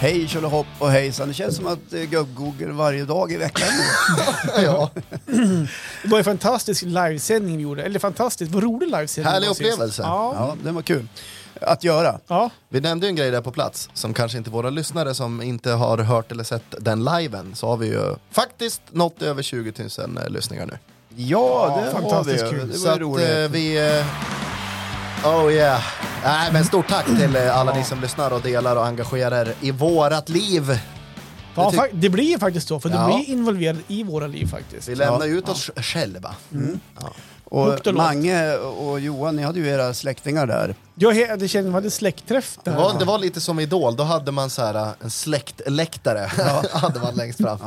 Hej tjolahopp och hejsan. Det känns som att eh, gubb-Google varje dag i veckan nu. ja. Det var en fantastisk livesändning vi gjorde. Eller fantastiskt, vad rolig livesändning Härlig det var sist. upplevelse. Ja. Ja, den var kul att göra. ja. Vi nämnde ju en grej där på plats som kanske inte våra lyssnare som inte har hört eller sett den liven så har vi ju faktiskt nått över 20 000 eh, lyssningar nu. Ja, det har vi. fantastiskt kul. Det Så var att ju eh, roligt. vi... Eh, oh yeah. Nej, men stort tack till eh, alla ni som lyssnar och delar och engagerar er i vårat liv. Ja, fa- det blir ju faktiskt så, för Ja. du blir involverad i våra liv faktiskt. Vi lämnar Ja. ut oss själva. Ja. Och Lukt och låt. Mange och Johan, ni hade ju era släktingar där. He- det kändes, vi hade släktträff Det där. var, det var lite som Idol, då hade man så här eh, en släktläktare hade man längst fram.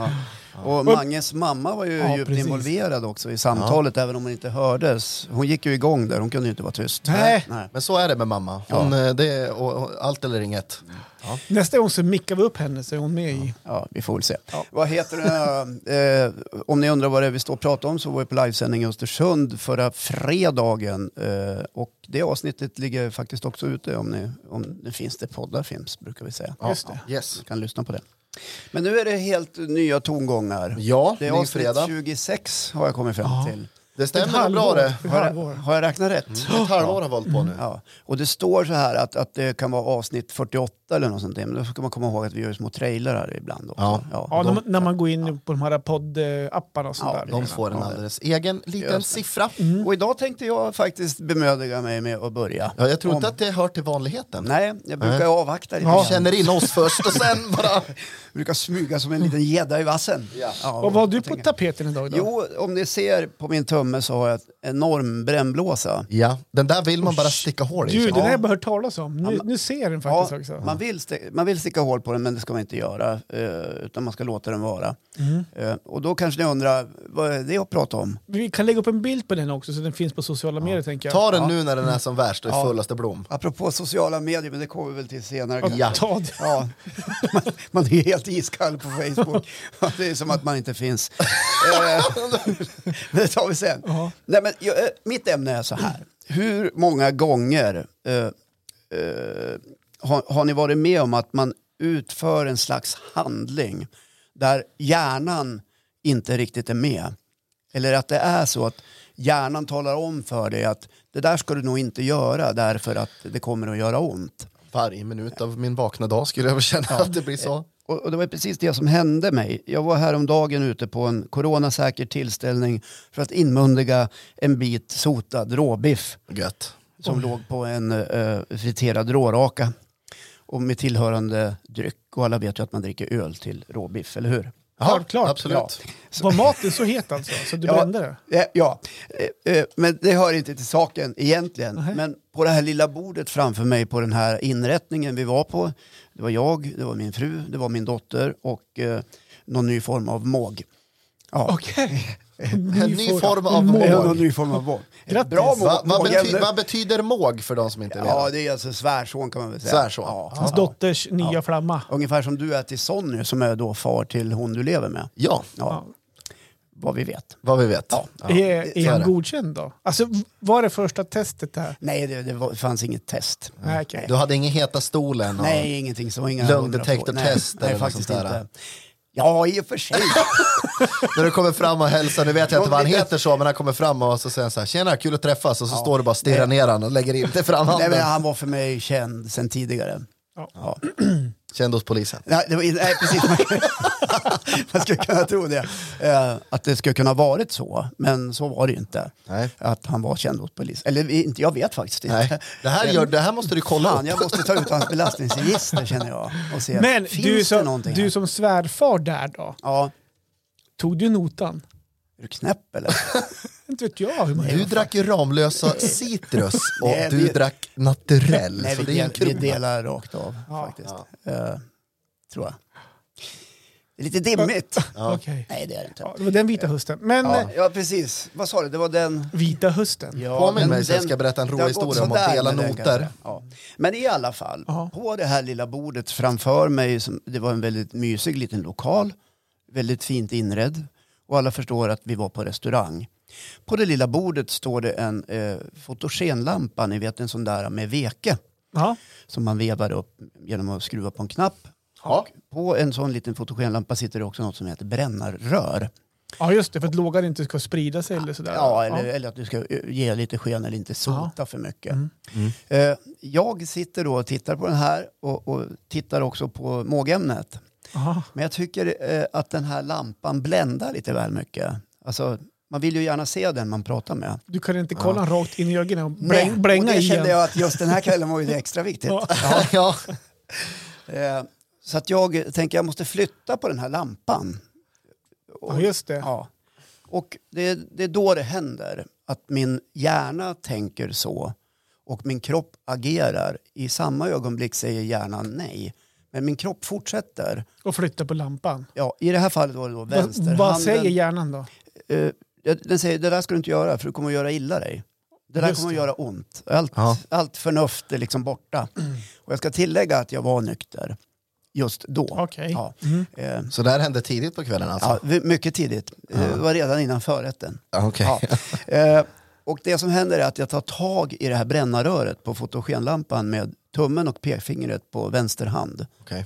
Och Manges mamma var ju Ja, djupt precis. involverad också i samtalet, även om hon inte hördes. Hon gick ju igång där, hon kunde ju inte vara tyst. Nej. Nej. Men så är det med mamma. Hon, eh, det är, och, och, allt eller inget. Ja. Nästa gång så mickar vi upp henne så är hon med i... Ja, vi får väl se. Ja. Vad heter det? Eh, om ni undrar vad det är vi står och pratar om så var vi på livesändning i Östersund förra fredagen. Eh, och det avsnittet ligger faktiskt också ute om ni, om det finns det poddar finns, brukar vi säga. Just det. Yes. Ni kan lyssna på det. Men nu är det helt nya tongångar. Ja, Det är avsnitt fredag. 26 har jag kommit fram Ja. till. Det stämmer bra det. Har jag, har jag räknat rätt? Ett halvår har hållit på nu. Ja. Och det står så här att, att det kan vara avsnitt 48 eller något sånt där. Men då ska man komma ihåg att vi gör små trailrar ibland också. Ja. Ja. Ja, när, de- man, när man går in på de här poddapparna och sånt Ja, där. De får en Ja. alldeles egen liten siffra. Och idag tänkte jag faktiskt bemödiga mig med att börja. Ja, jag tror inte Om- att det hör till vanligheten. Nej, jag brukar Nej. avvakta lite Vi grann. känner in oss först och sen bara... brukar smyga som en liten gädda i vassen. Ja. Och vad har du jag på tänker- tapeten idag? Då? Jo, om ni ser på min tumme så har jag en enorm brännblåsa. Ja, den där vill man bara sticka hål i. Du, den jag. har jag bara hört talas om. Nu, Ja, nu ser jag den Ja, faktiskt också. man, vill sti- man vill sticka hål på den men det ska man inte göra. eh, utan man ska låta den vara. Mm. Eh, och då kanske ni undrar, vad är det att prata om? Vi kan lägga upp en bild på den också så den finns på sociala medier tänker jag. Ta den Ja. nu när den är som värst och i Ja. fullaste blom. Apropå sociala medier, men det kommer vi väl till senare. Ja, Ja. Ta det. Ja, man, man är helt iskall på Facebook. Det är som att man inte finns. Eh, det tar vi sen. Ja. Nej, men, jag, eh, mitt ämne är så här. Hur många gånger eh, eh, har, har ni varit med om att man utför en slags handling där hjärnan inte riktigt är med? Eller att det är så att hjärnan talar om för dig att det där ska du nog inte göra därför att det kommer att göra ont. Varje minut av min vakna dag skulle jag känna att det blir så. Och, och det var precis det som hände mig. Jag var häromdagen ute på en coronasäker tillställning för att inmundiga en bit sotad råbiff Gött. som låg på en uh, friterad råraka och med tillhörande dryck. Och alla vet ju att man dricker öl till råbiff, eller hur? Ja, Självklart. absolut. Var maten så het alltså? Så du Ja. brände det? Eh, Ja, eh, eh, men det hör inte till saken egentligen. Nej. Men på det här lilla bordet framför mig på den här inrättningen vi var på, det var jag, det var min fru, det var min dotter och eh, någon ny form av måg. Ja. Okej. En ny form av Måg. Ja, någon ny form av måg. Grattis. Bra måg. Va, vad, bety, vad betyder måg för de som inte vet? Ja, det är alltså svärson kan man väl säga. Svärson. Ja. Hans dotters nya flamma. Ungefär som du är till Sonny som är då far till hon du lever med. Ja, Ja, vad vi vet. vad vi vet. Ja. Ja. är är han det. godkänd då? Alltså, var det första testet där? Nej, det, det var, fanns inget test. Nej, okej. Du hade ingen heta stolen? Och... Nej, ingenting. Så inga Lögndetektortest Nej, nej faktiskt sånt där. inte. Ja, i och för sig. När du kommer fram och hälsar, nu vet jag inte vad han Ja, det- heter så, men han kommer fram och så säger han så här, tjena kul att träffas, och så står du bara och stirrar ner han och lägger inte fram Nej, handen. men han var för mig känd sedan tidigare. Ja. Ja. Känd hos polisen. Nej, det var, nej, precis. Man, man skulle kunna tro det. Eh, att det skulle kunna ha varit så, men så var det ju inte. Nej. Att han var känd hos polis. Eller inte, jag vet faktiskt inte. Nej. Det, här gör, det här måste du kolla Fan, upp. jag måste ta ut hans belastningsregister känner jag. Och se, Men finns du det som, någonting du här? som svärfar där då? Ja, Tog du notan? Är du knäpp eller? Inte vet jag hur man Du gör. drack ju Ramlösa citrus och Nej, du vi- drack naturell. Nej, så vi, det är en del, vi krona. delar rakt av Ja. faktiskt. Eh, tror jag. Det är lite dimmigt. Okej. Nej, det är det inte. Ja, det var den vita hösten. Men Ja, eh, ja, precis. Vad sa du? Det var den... vita hösten? Ja, Påminn men mig så jag ska berätta en rolig historia om att dela noter. Ja. Men i alla fall, Ja. på det här lilla bordet framför mig, som, det var en väldigt mysig liten lokal, väldigt fint inredd och alla förstår att vi var på restaurang. På det lilla bordet står det en eh, fotogenlampa, ni vet en sån där med veke Ja. som man vevar upp genom att skruva på en knapp. Och på en sån liten fotogenlampa sitter det också något som heter brännarrör. Ja, just det. För att lågan inte ska sprida sig eller sådär. Ja, eller, eller att du ska eh, ge lite sken eller inte sota för mycket. Mm. Eh, Jag sitter då och tittar på den här och, och tittar också på mågämnet. Aha. Men jag tycker eh, att den här lampan bländar lite väl mycket. Alltså, man vill ju gärna se den man pratar med. Du kan inte kolla ja. rakt in i ögonen och Nej, bläng, blänga och det kände den. jag att just den här kvällen var ju det extra viktigt. Ja. ja. Eh, Så att jag tänker jag måste flytta på den här lampan. Ja, just det. Ja. Och det, det är då det händer att min hjärna tänker så och min kropp agerar. I samma ögonblick säger hjärnan nej. Men min kropp fortsätter. Och flytta på lampan. Ja, I det här fallet var det då Vad, vänsterhanden. vad säger hjärnan då? Eh, den säger det där ska du inte göra för du kommer att göra illa dig. Det där Just kommer att göra ont. Allt, Ja. allt förnuft är liksom borta. Och jag ska tillägga att jag var nykter just då. Okej. Ja. Mm. Eh, Så det här hände tidigt på kvällen alltså? ja, mycket tidigt. Eh, Det var redan innan förrätten. Ja. Okej. Ja. Eh, och det som händer är att jag tar tag i det här brännaröret på fotogenlampan med tummen och pekfingret på vänster hand. Okej.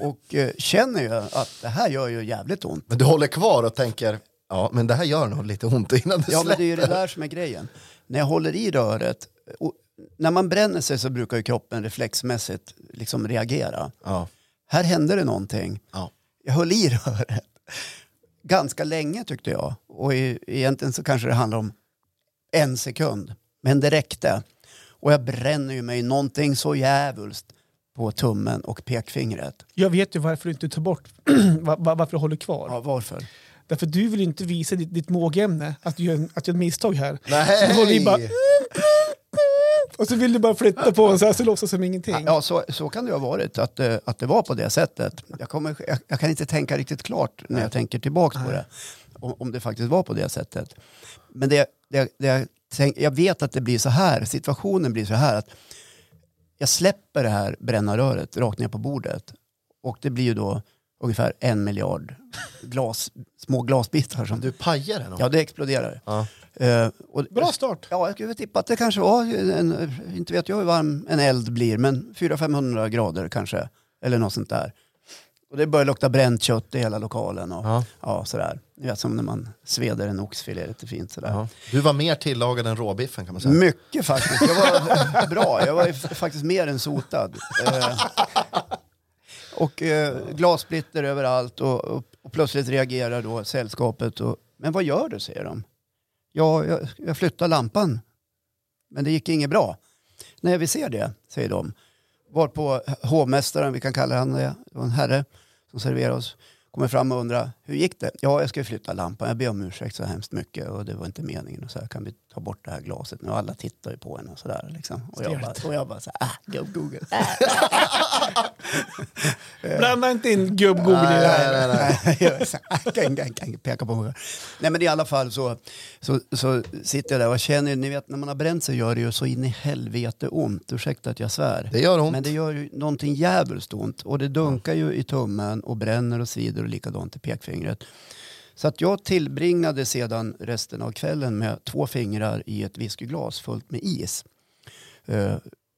Och eh, känner ju att det här gör ju jävligt ont. Men du håller kvar och tänker, ja men det här gör nog lite ont innan det Ja, men släpper. det är ju det där som är grejen. När jag håller i röret, och när man bränner sig så brukar ju kroppen reflexmässigt liksom reagera. Ja. Här hände det någonting. Ja. Jag höll i röret ganska länge tyckte jag. Och i, egentligen så kanske det handlar om en sekund. Men det räckte. Och jag bränner ju mig någonting så jävulst på tummen och pekfingret. Jag vet ju varför du inte tar bort, va- va- varför du håller kvar. Ja, varför? Därför du vill inte visa ditt, ditt mågämne att du gör, en- att du gör ett misstag här. Nej! Du bara- Och så vill du bara flytta på den så här så låtsas som ingenting. Ja, så, så kan det ju ha varit, att, eh, att det var på det sättet. Jag, kommer, jag, jag kan inte tänka riktigt klart när jag tänker tillbaka på det, om, om det faktiskt var på det sättet. Men det, det, det, jag tänk, jag vet att det blir så här, situationen blir så här att jag släpper det här brännaröret rakt ner på bordet och det blir ju då ungefär en miljard glas, små glasbitar. Som, Du pajar den? ja, det exploderar. Ja. Eh, och, Bra start. Ja, jag skulle tippa att det kanske var, en, inte vet jag hur varm en eld blir, men 400-500 grader kanske. Eller något sånt där. Och det börjar lukta bränt kött i hela lokalen. Och, ja. Ja. sådär. Ni vet som när man sveder en oxfilé lite fint sådär. Ja. Du var mer tillagad än råbiffen kan man säga. Mycket faktiskt. Jag var bra. Jag var faktiskt mer än sotad. Eh, och eh, glassplitter överallt och, och, och plötsligt reagerar då sällskapet. Och, men vad gör du, säger de. Ja, jag, jag flyttar lampan. Men det gick inget bra. Nej, vi ser det, säger de. Var på hovmästaren, vi kan kalla han det, det var en herre som serverar oss, kommer fram och undrar hur gick det? Ja, jag ska flytta lampan. Jag ber om ursäkt så hemskt mycket och det var inte meningen. Och så här, kan vi ta bort det här glaset nu? Alla tittar ju på en och sådär. Liksom. Och, jag bara, och jag bara så här, ah, go Google. Blanda inte in gubb-Google i det här. nej, nej. Nej, jag så här, kan, kan, kan peka på mig. Nej men i alla fall så, så, så sitter jag där och känner, ni vet när man har bränt sig gör det ju så in i helvete ont. Ursäkta att jag svär. Det gör ont. Men det gör ju någonting jävligt ont och det dunkar ju i tummen och bränner och svider och likadant i pekfingret. Så att jag tillbringade sedan resten av kvällen med två fingrar i ett whiskyglas fullt med is. Uh,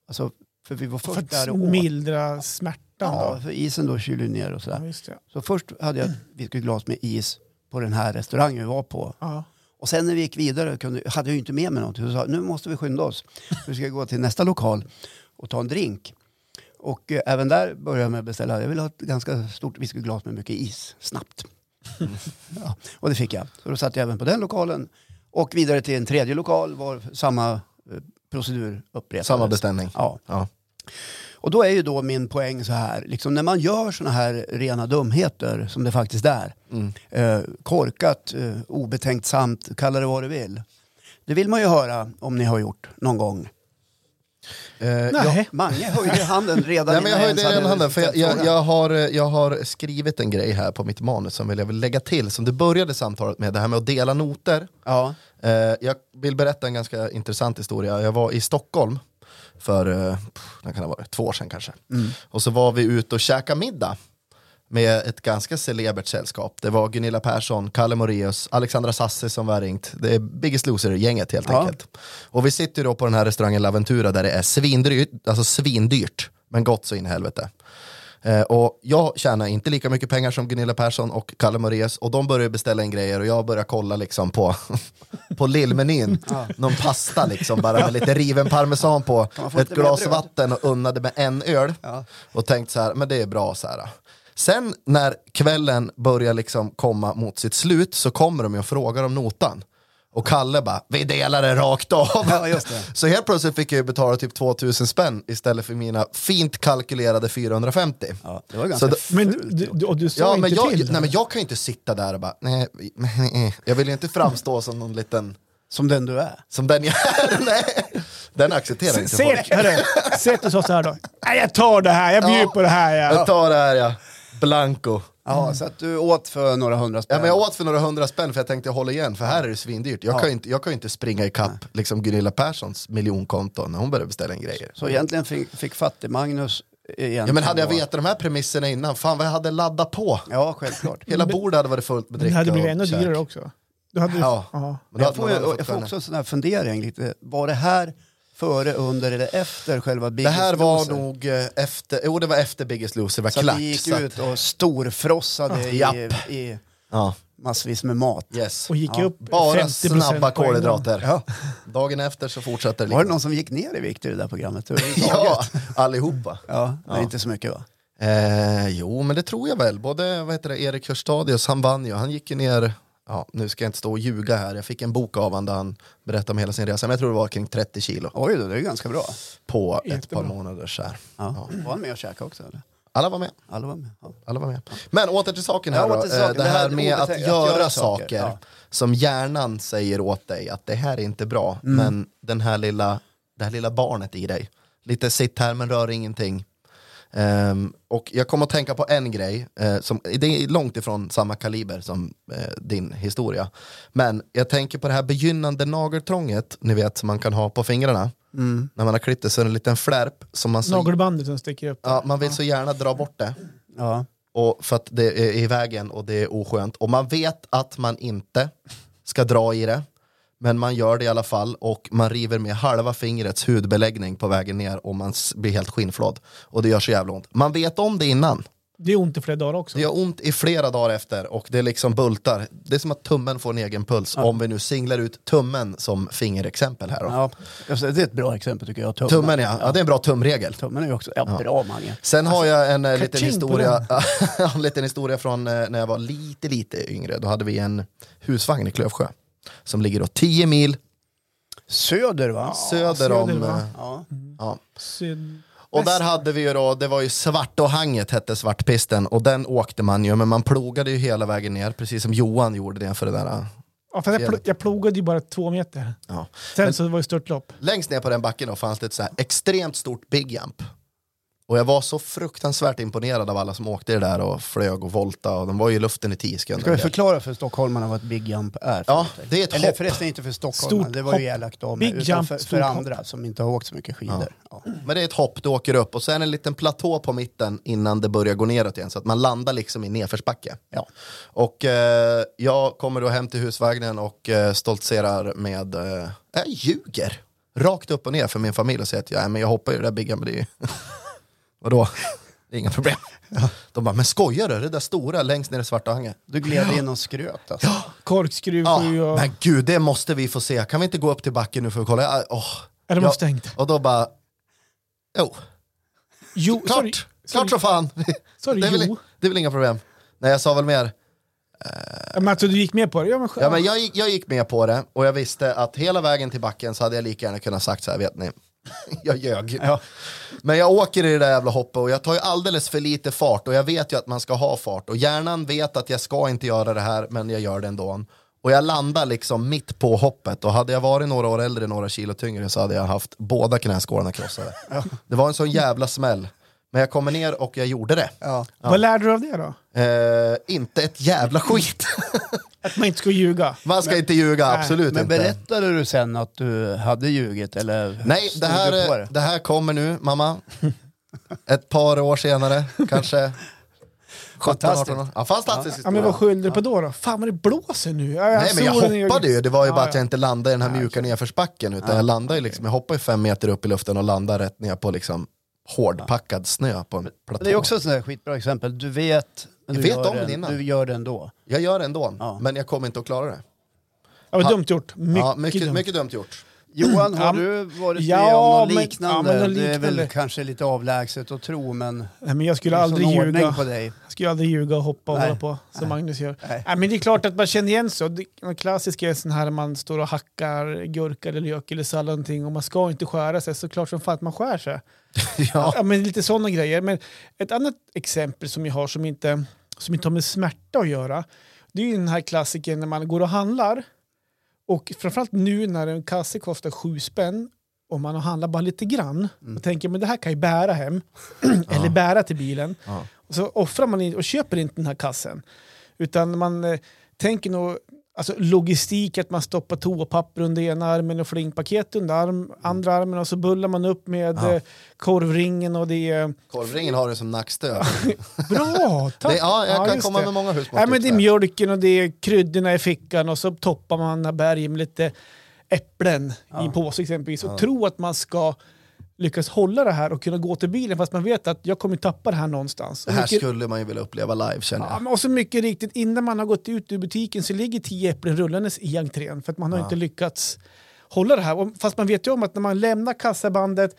alltså, för vi var För först där att och åt. mildra smärtan Ja, då. för isen då kyler ner och sådär. Ja. Så först hade jag ett whiskyglas med is på den här restaurangen vi var på. Ja. Och sen när vi gick vidare kunde, hade jag ju inte med mig någonting. Så sa, nu måste vi skynda oss. Vi ska gå till nästa lokal och ta en drink. Och eh, även där började jag med att beställa, jag vill ha ett ganska stort whiskyglas med mycket is, snabbt. ja, och det fick jag. Så då satt jag även på den lokalen. Och vidare till en tredje lokal var samma eh, procedur upprepades. Samma beställning. Ja. Ja. Och då är ju då min poäng så här, liksom när man gör såna här rena dumheter som det faktiskt är, Mm. eh, korkat, eh, obetänksamt, kalla det vad du vill. Det vill man ju höra om ni har gjort någon gång. Nej. jag- Mange höjde handen redan Nej, men jag höjde hade handen för jag, jag, jag, har, eh, jag har skrivit en grej här på mitt manus som jag vill lägga till som du började samtalet med, det här med att dela noter. Ja, Eh, jag vill berätta en ganska intressant historia. Jag var i Stockholm för pff, när kan det ha varit? två år sedan kanske. Och så var vi ute och käkade middag med ett ganska celebert sällskap. Det var Gunilla Persson, Kalle Moraeus, Alexandra Sassi som var ringt. Det är Biggest Loser-gänget helt Ja. enkelt. Och vi sitter då på den här restaurangen Laventura där det är svindyrt, alltså svindyrt men gott så in i helvete. Eh, och jag tjänar inte lika mycket pengar som Gunilla Persson och Kalle Moraeus och de börjar beställa in grejer och jag börjar kolla liksom på, på lillmenyn. Någon pasta liksom, bara med lite riven parmesan på, ett glas vatten och unnade med en öl. Ja. Och tänkte så här, men det är bra så här. Sen när kvällen börjar liksom komma mot sitt slut så kommer de och frågar om notan. Och Kalle bara, vi delar det rakt av. Ja, just det. Så helt plötsligt fick jag betala typ 2000 spänn istället för mina fint kalkylerade 450. Ja, det var ganska Så då- Men du, du, och du sa Ja, inte men jag, till? nej, men jag kan ju inte sitta där och bara, nej, nej, jag vill ju inte framstå som någon liten, Som den du är. som den jag är. Nej, den accepterar inte folk. hörru, säg att du sa så här då. Nej, jag tar det här, jag bjuder Ja. på det här. Ja. Jag tar det här ja, blanco. Ja, så att du åt för några hundra spänn. Ja, men jag åt för några hundra spänn för jag tänkte jag håller igen, för här är det svindyrt. Jag, Ja. kan, ju inte, jag kan ju inte springa ikapp liksom Gunilla Perssons miljonkonto när hon börjar beställa in grejer. Så egentligen fick, fick fattig-Magnus Ja, men hade jag vetat de här premisserna innan, fan vad jag hade laddat på. Ja, självklart. Hela bordet hade varit fullt med Det dricka hade blivit ännu dyrare också. Du hade, Ja. då Jag hade får, fått jag får en- också en sån här fundering lite. Var det här före, under eller efter själva Det Biggest här var Loser? nog eh, efter, jo det var efter Biggest Loser var Så klart. vi gick så ut och storfrossade i, Japp. i ja, massvis med mat. yes. Och gick Ja, upp Bara 50% snabba kolhydrater. Ja. Dagen efter så fortsätter det Var det lika. någon som gick ner i vikt i det där programmet? Ja, allihopa. ja, men Ja. inte så mycket va? Eh, jo, men det tror jag väl. Både vad heter det, Erik Hörstadius, han vann ju. Han gick ju ner, ja, nu ska jag inte stå och ljuga här. Jag fick en bok av honom där han berättade om hela sin resa. Men jag tror det var kring 30 kilo Oj då, det är ganska bra. på ett Jättebra. par månader. Så här. Ja. Var han med och käkade också? Eller? Alla var med. Alla var med? Ja. Alla var med. Men åter till saken här Ja, till Eh, saken. Det Det här med att att göra, göra saker, saker, ja. som hjärnan säger åt dig att det här är inte bra. Mm. Men den här lilla, det här lilla barnet i dig. Lite sitt här men rör ingenting. Ehm, och jag kommer att tänka på en grej, eh, som, det är långt ifrån samma kaliber som eh, din historia. Men jag tänker på det här begynnande nageltrånget, ni vet som man kan ha på fingrarna. Mm. När man har klippt det så är det en liten flärp som man, så, Nagelbandet som sticker upp. ja, man vill så gärna dra bort det. Ja. Och för att det är i vägen och det är oskönt. Och man vet att man inte ska dra i det. Men man gör det i alla fall och man river med halva fingrets hudbeläggning på vägen ner och man blir helt skinnflådd. Och det gör så jävla ont. Man vet om det innan. Det är ont i flera dagar också. Det gör ont i flera dagar efter och det liksom bultar. Det är som att tummen får en egen puls. Om vi nu singlar ut tummen som fingerexempel här. Då. Ja, det är ett bra exempel tycker jag. Tummen, Tummen ja. ja, det är en bra tumregel. Tummen är också, ja, bra Mange. Sen har jag en eh, liten historia, en liten historia från eh, när jag var lite, lite yngre. Då hade vi en husvagn i Klövsjö som ligger då 10 mil Söder va? söder söder, om... va? eh, Ja. Ja. Syd... Och där hade vi ju då, det var ju Svartåhanget hette Svartpisten och den åkte man ju, men man plogade ju hela vägen ner, precis som Johan gjorde det för det där. eh, Ja, för jag, pl- Fjället. jag plogade ju bara två meter. Ja. Sen så var det störtlopp. Längst ner på den backen då fanns det ett så här extremt stort big jump. Och jag var så fruktansvärt imponerad av alla som åkte det där och flög och volta och de var ju i luften i 10 Ska vi sekunder. förklara för stockholmarna vad ett big jump är? Ja, det är ett Eller hopp. förresten inte för stockholmarna, Stort det var ju hopp. elakt av Big mig. Utan jump, för, för hopp. andra som inte har åkt så mycket skidor. Ja. Men det är ett hopp, du åker upp och sen en liten platå på mitten innan det börjar gå neråt igen så att man landar liksom i nedförsbacke. Ja. Och eh, jag kommer då hem till husvagnen och eh, stoltserar med, eh, jag ljuger. Rakt upp och ner för min familj och säger att ja, men jag hoppar ju det där bigga men det är ju, vadå? Det är inga problem. De bara, men skojar du? Det där stora längst ner i Svartåhange. Du gled in och skröt alltså. Korkskruv Ja, och... men gud, det måste vi få se. Kan vi inte gå upp till backen nu för att kolla? Ja, åh. Är de Ja, stängt? Och då bara, jo, Jo, sorry. klart, klart som fan. Sorry, det, är väl, det är väl inga problem. Nej, jag sa väl mer, Ja, Men alltså, du gick med på det? Ja, men, ja, men jag, gick- jag gick med på det och jag visste att hela vägen till backen så hade jag lika gärna kunnat sagt så här, vet ni, jag ljög. Ja. Men jag åker i det där jävla hoppet och jag tar ju alldeles för lite fart och jag vet ju att man ska ha fart och hjärnan vet att jag ska inte göra det här men jag gör det ändå. Och jag landar liksom mitt på hoppet och hade jag varit några år äldre, några kilo tyngre så hade jag haft båda knäskålarna krossade. Det var en sån jävla smäll. Men jag kommer ner och jag gjorde det. Ja. Vad lärde du av det då? Eh, inte ett jävla skit. Att man inte ska ljuga? Man ska inte ljuga, Nej, absolut Men inte. berättade du sen att du hade ljugit eller Nej, det här, det? det här kommer nu, mamma. Ett par år senare, kanske 17, Fantastiskt. 18 år. Ja, Ja, men vad skyllde du på då? då? Fan vad det blåser nu. Ja, Nej men jag hoppade ju, det var ju Ja, bara ja. att jag inte landade i den här mjuka nedförsbacken utan jag landade ju liksom, jag hoppade ju fem meter upp i luften och landade rätt ner på liksom hårdpackad snö på en platå. Det är också ett sånt där skitbra exempel. Du vet, men Jag du vet gör om det innan. du gör det ändå. Jag gör det ändå, Ja. men jag kommer inte att klara det. Ja, men Ha- dumt gjort. Mycket, ja, mycket, dumt. mycket dumt gjort. Johan, har du varit ja, med om något men- liknande? ja, men något Det är väl liknande. kanske lite avlägset att tro, men Nej, men jag skulle aldrig ljuga. på dig. Jag skulle aldrig ljuga och hoppa och Nej. hålla på som Magnus gör. Nej. Nej, men det är klart att man känner igen sig. Det klassiska är sån här man står och hackar gurka eller lök eller sallad någonting och man ska inte skära sig. Så klart som fan att man skär sig. Ja. Ja, men lite sådana grejer. Men ett annat exempel som jag har som inte, som inte har med smärta att göra. Det är ju den här klassiken när man går och handlar. Och framförallt nu när en kasse kostar sju spänn och man handlar bara lite grann och tänker men det här kan jag bära hem eller bära till bilen. Så offrar man och köper inte den här kassen. Utan man eh, tänker nog alltså, logistik, att man stoppar toapapper under ena armen och flingpaket under arm, andra armen och så bullar man upp med Ja. eh, korvringen och det är... Korvringen har du som nackstöd. Bra! Tack! Det, ja, jag kan just komma det. med många Nej, husmått. men det är mjölken och det är kryddorna i fickan och så toppar man bergen med lite äpplen i en påse exempelvis. Och tro att man ska lyckas hålla det här och kunna gå till bilen fast man vet att jag kommer tappa det här någonstans. Det här mycket- skulle man ju vilja uppleva live känner Ja, jag. men och så mycket riktigt, innan man har gått ut ur butiken så ligger tio äpplen rullandes i entrén för att man har inte lyckats hålla det här. Och Fast man vet ju om att när man lämnar kassabandet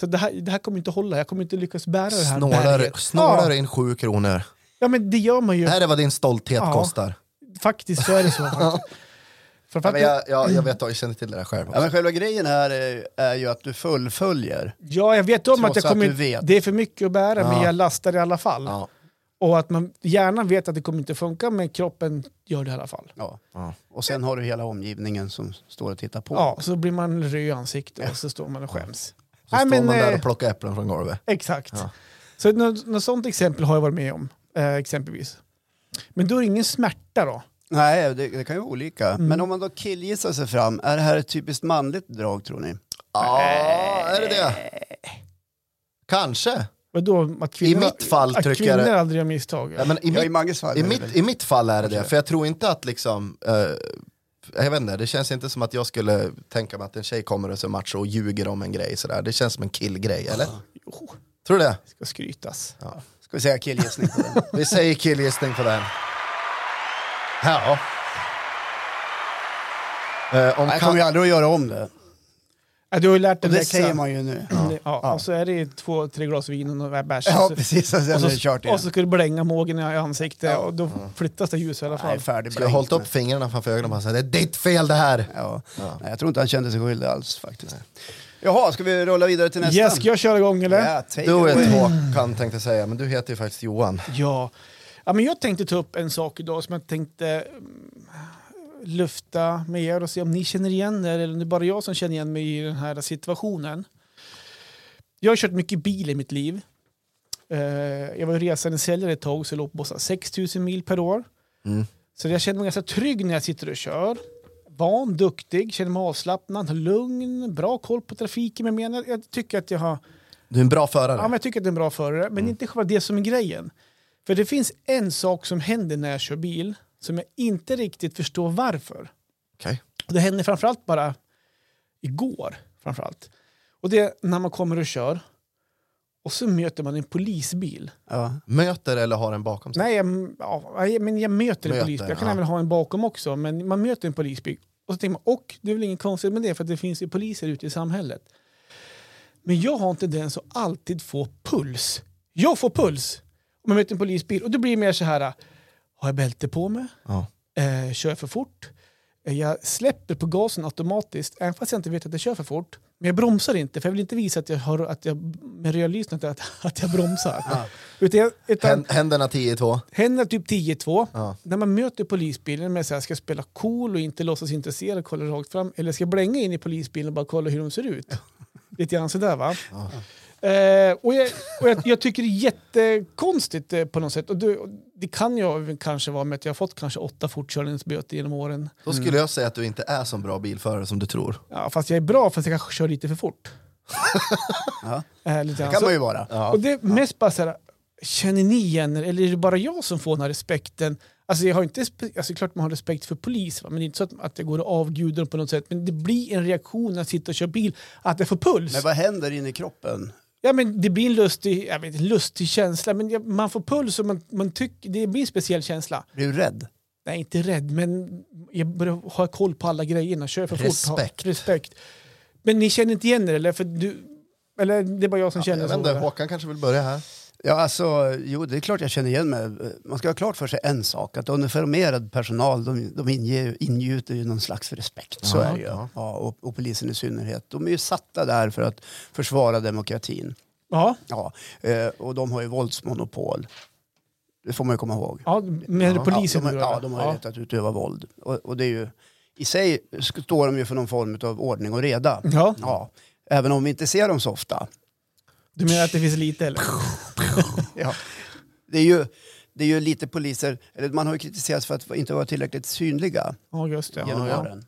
så det här, det här kommer inte hålla, jag kommer inte lyckas bära det här Snålar, berget. snålar Ja, in sju kronor. ja, men det gör man ju. Det här är vad din stolthet Ja. kostar. Faktiskt så är det så. Ja, men jag, jag, jag vet, jag känner till det där själv. Ja, men själva grejen här är, är ju att du fullföljer. Ja, jag vet om att, jag att kommer, du vet. det är för mycket att bära, men Ja. jag lastar i alla fall. Ja. Och att man gärna vet att det kommer inte funka, men kroppen gör det i alla fall. Ja. Ja. Och sen har du hela omgivningen som står och tittar på. Ja, så blir man röd i ansiktet och så står man och skäms. Så Nej, står men, man där eh, och plockar äpplen från golvet. Exakt. Ja. Så något, något sånt exempel har jag varit med om. Eh, exempelvis. Men då är det ingen smärta då? Nej, det, det kan ju vara olika. Mm. Men om man då killgissar sig fram, är det här ett typiskt manligt drag tror ni? Ja, är det det? Kanske. Vadå, att kvinnor, mitt fall att tycker jag kvinnor det- aldrig gör misstag? Ja, men i, Ja, i mitt, Magges fall i, är det mitt, väl- I mitt fall är det det, för jag tror inte att liksom eh, jag vet inte, det känns inte som att jag skulle tänka mig att en tjej kommer och så macho och ljuger om en grej sådär. Det känns som en killgrej, eller? Jo, Tror du det? ska skrytas. Ska vi säga killgissning på den? Vi säger killgissning på den. Ja. Eh, om Jag kan, kommer ju aldrig att göra om det. Ja, du har ju lärt Och dig det läxa. säger man ju nu. Ja. Ja, Och så är det två, tre glas vin och några bärs. Ja, och så- precis. Och sen och, är det så, kört igen. och så ska du blänga mågen i ansiktet och då flyttas det ljus i alla Nej, fall. färdig skulle jag hållit upp fingrarna framför ögonen och bara sagt det är ditt fel det här. Ja. Nej, jag tror inte han kände sig skyldig alls faktiskt. Jaha, ska vi rulla vidare till nästa? Yes, ska jag köra igång eller? Ja, take Du it är Håkan tänkte jag säga, men du heter ju faktiskt Johan. Ja. Ja men jag tänkte ta upp en sak idag som jag tänkte mm, lufta med er och se om ni känner igen er eller om det är bara jag som känner igen mig i den här situationen. Jag har kört mycket bil i mitt liv. Eh, jag var resande säljare ett tag så jag låg på 6 000 mil per år. Mm. Så jag känner mig ganska trygg när jag sitter och kör. Van, duktig, känner mig avslappnad, lugn, bra koll på trafiken med mera. Jag tycker att jag har Du är en bra förare. Ja, men jag tycker att det är en bra förare, men inte själva det som är grejen. För det finns en sak som händer när jag kör bil som jag inte riktigt förstår varför. Och det hände framförallt bara igår. Framförallt. Och det är när man kommer och kör och så möter man en polisbil. Ja. Möter eller har en bakom sig? Nej, jag, ja, men jag möter en Möter, polisbil. Jag kan ja. även ha en bakom också, men man möter en polisbil. Och så tänker man, och det är väl inget konstigt med det, för att det finns ju poliser ute i samhället. Men jag har en tendens att alltid få puls. Jag får puls om jag möter en polisbil. Och då blir det mer så här, har jag bälte på mig? Ja. Eh, kör jag för fort? Eh, Jag släpper på gasen automatiskt, även fast jag inte vet att jag kör för fort. Men jag bromsar inte, för jag vill inte visa att jag, har, att jag med rödlyset att, att jag bromsar. Utan, jag- utan, Hän- Händerna 10-2. Händer typ 10-2. Ja. När man möter polisbilen med så här, ska jag spela cool och inte låtsas intresserad och kolla rakt fram. Eller ska jag blänga in i polisbilen och bara kolla hur de ser ut. Lite grann sådär va. Eh, och jag, och jag, jag tycker det är jättekonstigt eh, på något sätt. Och det, och det kan ju kanske vara med att jag har fått kanske åtta fortkörningsböter genom åren. Då skulle jag säga att du inte är så bra bilförare som du tror. Ja, fast jag är bra fast jag kanske kör lite för fort. Ja. Eh, lite Det kan Så- man ju vara. Ja. Och det är mest bara så här, känner ni igen er eller är det bara jag som får den här respekten? Alltså jag har inte, alltså klart man har respekt för polis, va? men det är inte så att, att jag går och avgudar dem på något sätt. Men det blir en reaktion när jag sitter och kör bil, att jag får puls. Men vad händer inne i kroppen? Ja, men det blir en lustig, jag vet, en lustig känsla, men jag, man får puls och man, man tycker, det blir en speciell känsla. Blir du rädd? Nej, inte rädd, men jag börjar ha koll på alla grejerna. Kör för Respekt. fort. Respekt. Men ni känner inte igen er, eller? För du, eller det är bara jag som Jag känner vet så. Håkan kanske vill börja här? Ja, alltså, jo, det är klart jag känner igen mig. Man ska ha klart för sig en sak, att uniformerad personal de, de inger, ingjuter ju någon slags respekt. Så Ja, är det ju. ja. Ja, och, och polisen i synnerhet. De är ju satta där för att försvara demokratin. Ja, Ja, eh, och de har ju våldsmonopol. Det får man ju komma ihåg. ja, men Ja, polisen ja, de, ja, de har ju ja. rätt att utöva våld. Och, och det är ju, I sig står de ju för någon form av ordning och reda. Ja, Ja, även om vi inte ser dem så ofta. Du menar att det finns lite eller? Ja. Det, är ju, det är ju lite poliser, eller man har ju kritiserats för att inte vara tillräckligt synliga Ja, just det. genom Ja, åren.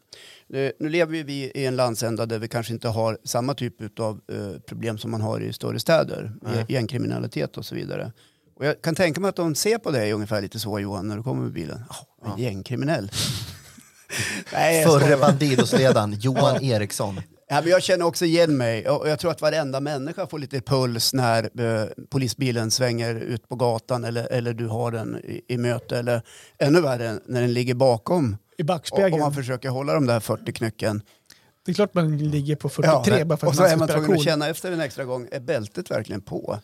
Eh, Nu lever ju vi i en landsända där vi kanske inte har samma typ av eh, problem som man har i större städer, Nej. gängkriminalitet och så vidare. Och jag kan tänka mig att de ser på dig ungefär lite så Johan när du kommer med bilen. Oh, en gängkriminell. Nej, Förre. Bandidosledaren Johan Eriksson. Ja, men jag känner också igen mig och jag tror att varenda människa får lite puls när eh, polisbilen svänger ut på gatan eller, eller du har den i, i möte eller ännu värre när den ligger bakom I och, backspegeln. och man försöker hålla de där 40 knycken. Det är klart man ligger på 43 bara för och att så man är man tvungen att cool. känna efter en extra gång, är bältet verkligen på?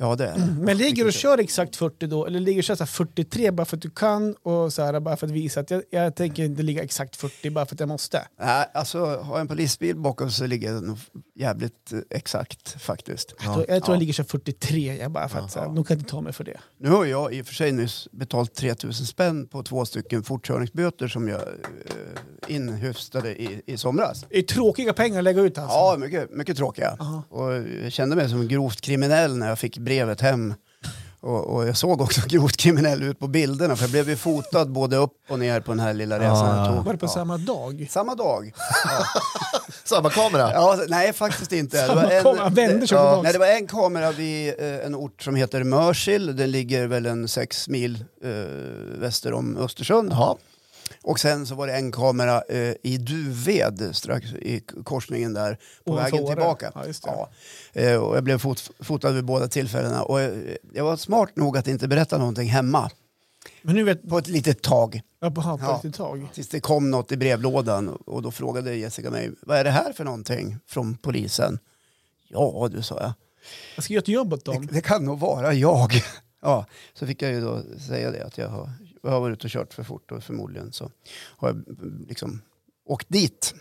Ja det är det. Men ligger du och kör exakt 40 då, eller ligger och kör så här 43 bara för att du kan och så här bara för att visa att jag, jag tänker inte ligga exakt 40 bara för att jag måste? Nej, alltså har jag en polisbil bakom så ligger det nog jävligt eh, exakt faktiskt. Jag tror, jag, tror Ja. jag ligger så här 43, jag bara för att så här, de kan inte ta mig för det. Nu har jag i och för sig nyss betalt 3000 spänn på två stycken fortkörningsböter som jag eh, inhöstade i, i somras. Det är tråkiga pengar att lägga ut alltså. Ja, mycket, mycket tråkiga. Aha. Och jag kände mig som grovt kriminell när jag fick brevet hem. Och, och jag såg också grovt kriminell ut på bilderna för jag blev ju fotad både upp och ner på den här lilla resan Ja, jag ja. tog. Var det på Ja. samma dag? Samma dag. Samma kamera? Ja, nej, faktiskt inte. Samma kamera, vände sig tillbaks. nej, det var en kamera vid eh, en ort som heter Mörsil. Den ligger väl en sex mil eh, väster om Östersund. Jaha. Och sen så var det en kamera eh, i Duved strax i korsningen där på Ovanför vägen Åre. tillbaka. Ja, just det. Ja. Eh, och jag blev fot, fotad vid båda tillfällena och eh, jag var smart nog att inte berätta någonting hemma Men nu vet på ett litet tag. jag på, på Ja. ett tag. Tills det kom något i brevlådan och då frågade Jessica mig, vad är det här för någonting från polisen? Ja, du sa jag. Jag ska göra ett jobb åt Det, dem. det kan nog vara jag. Ja, så fick jag ju då säga det att jag har, jag har varit ute och kört för fort och förmodligen så har jag mm, liksom åkt dit.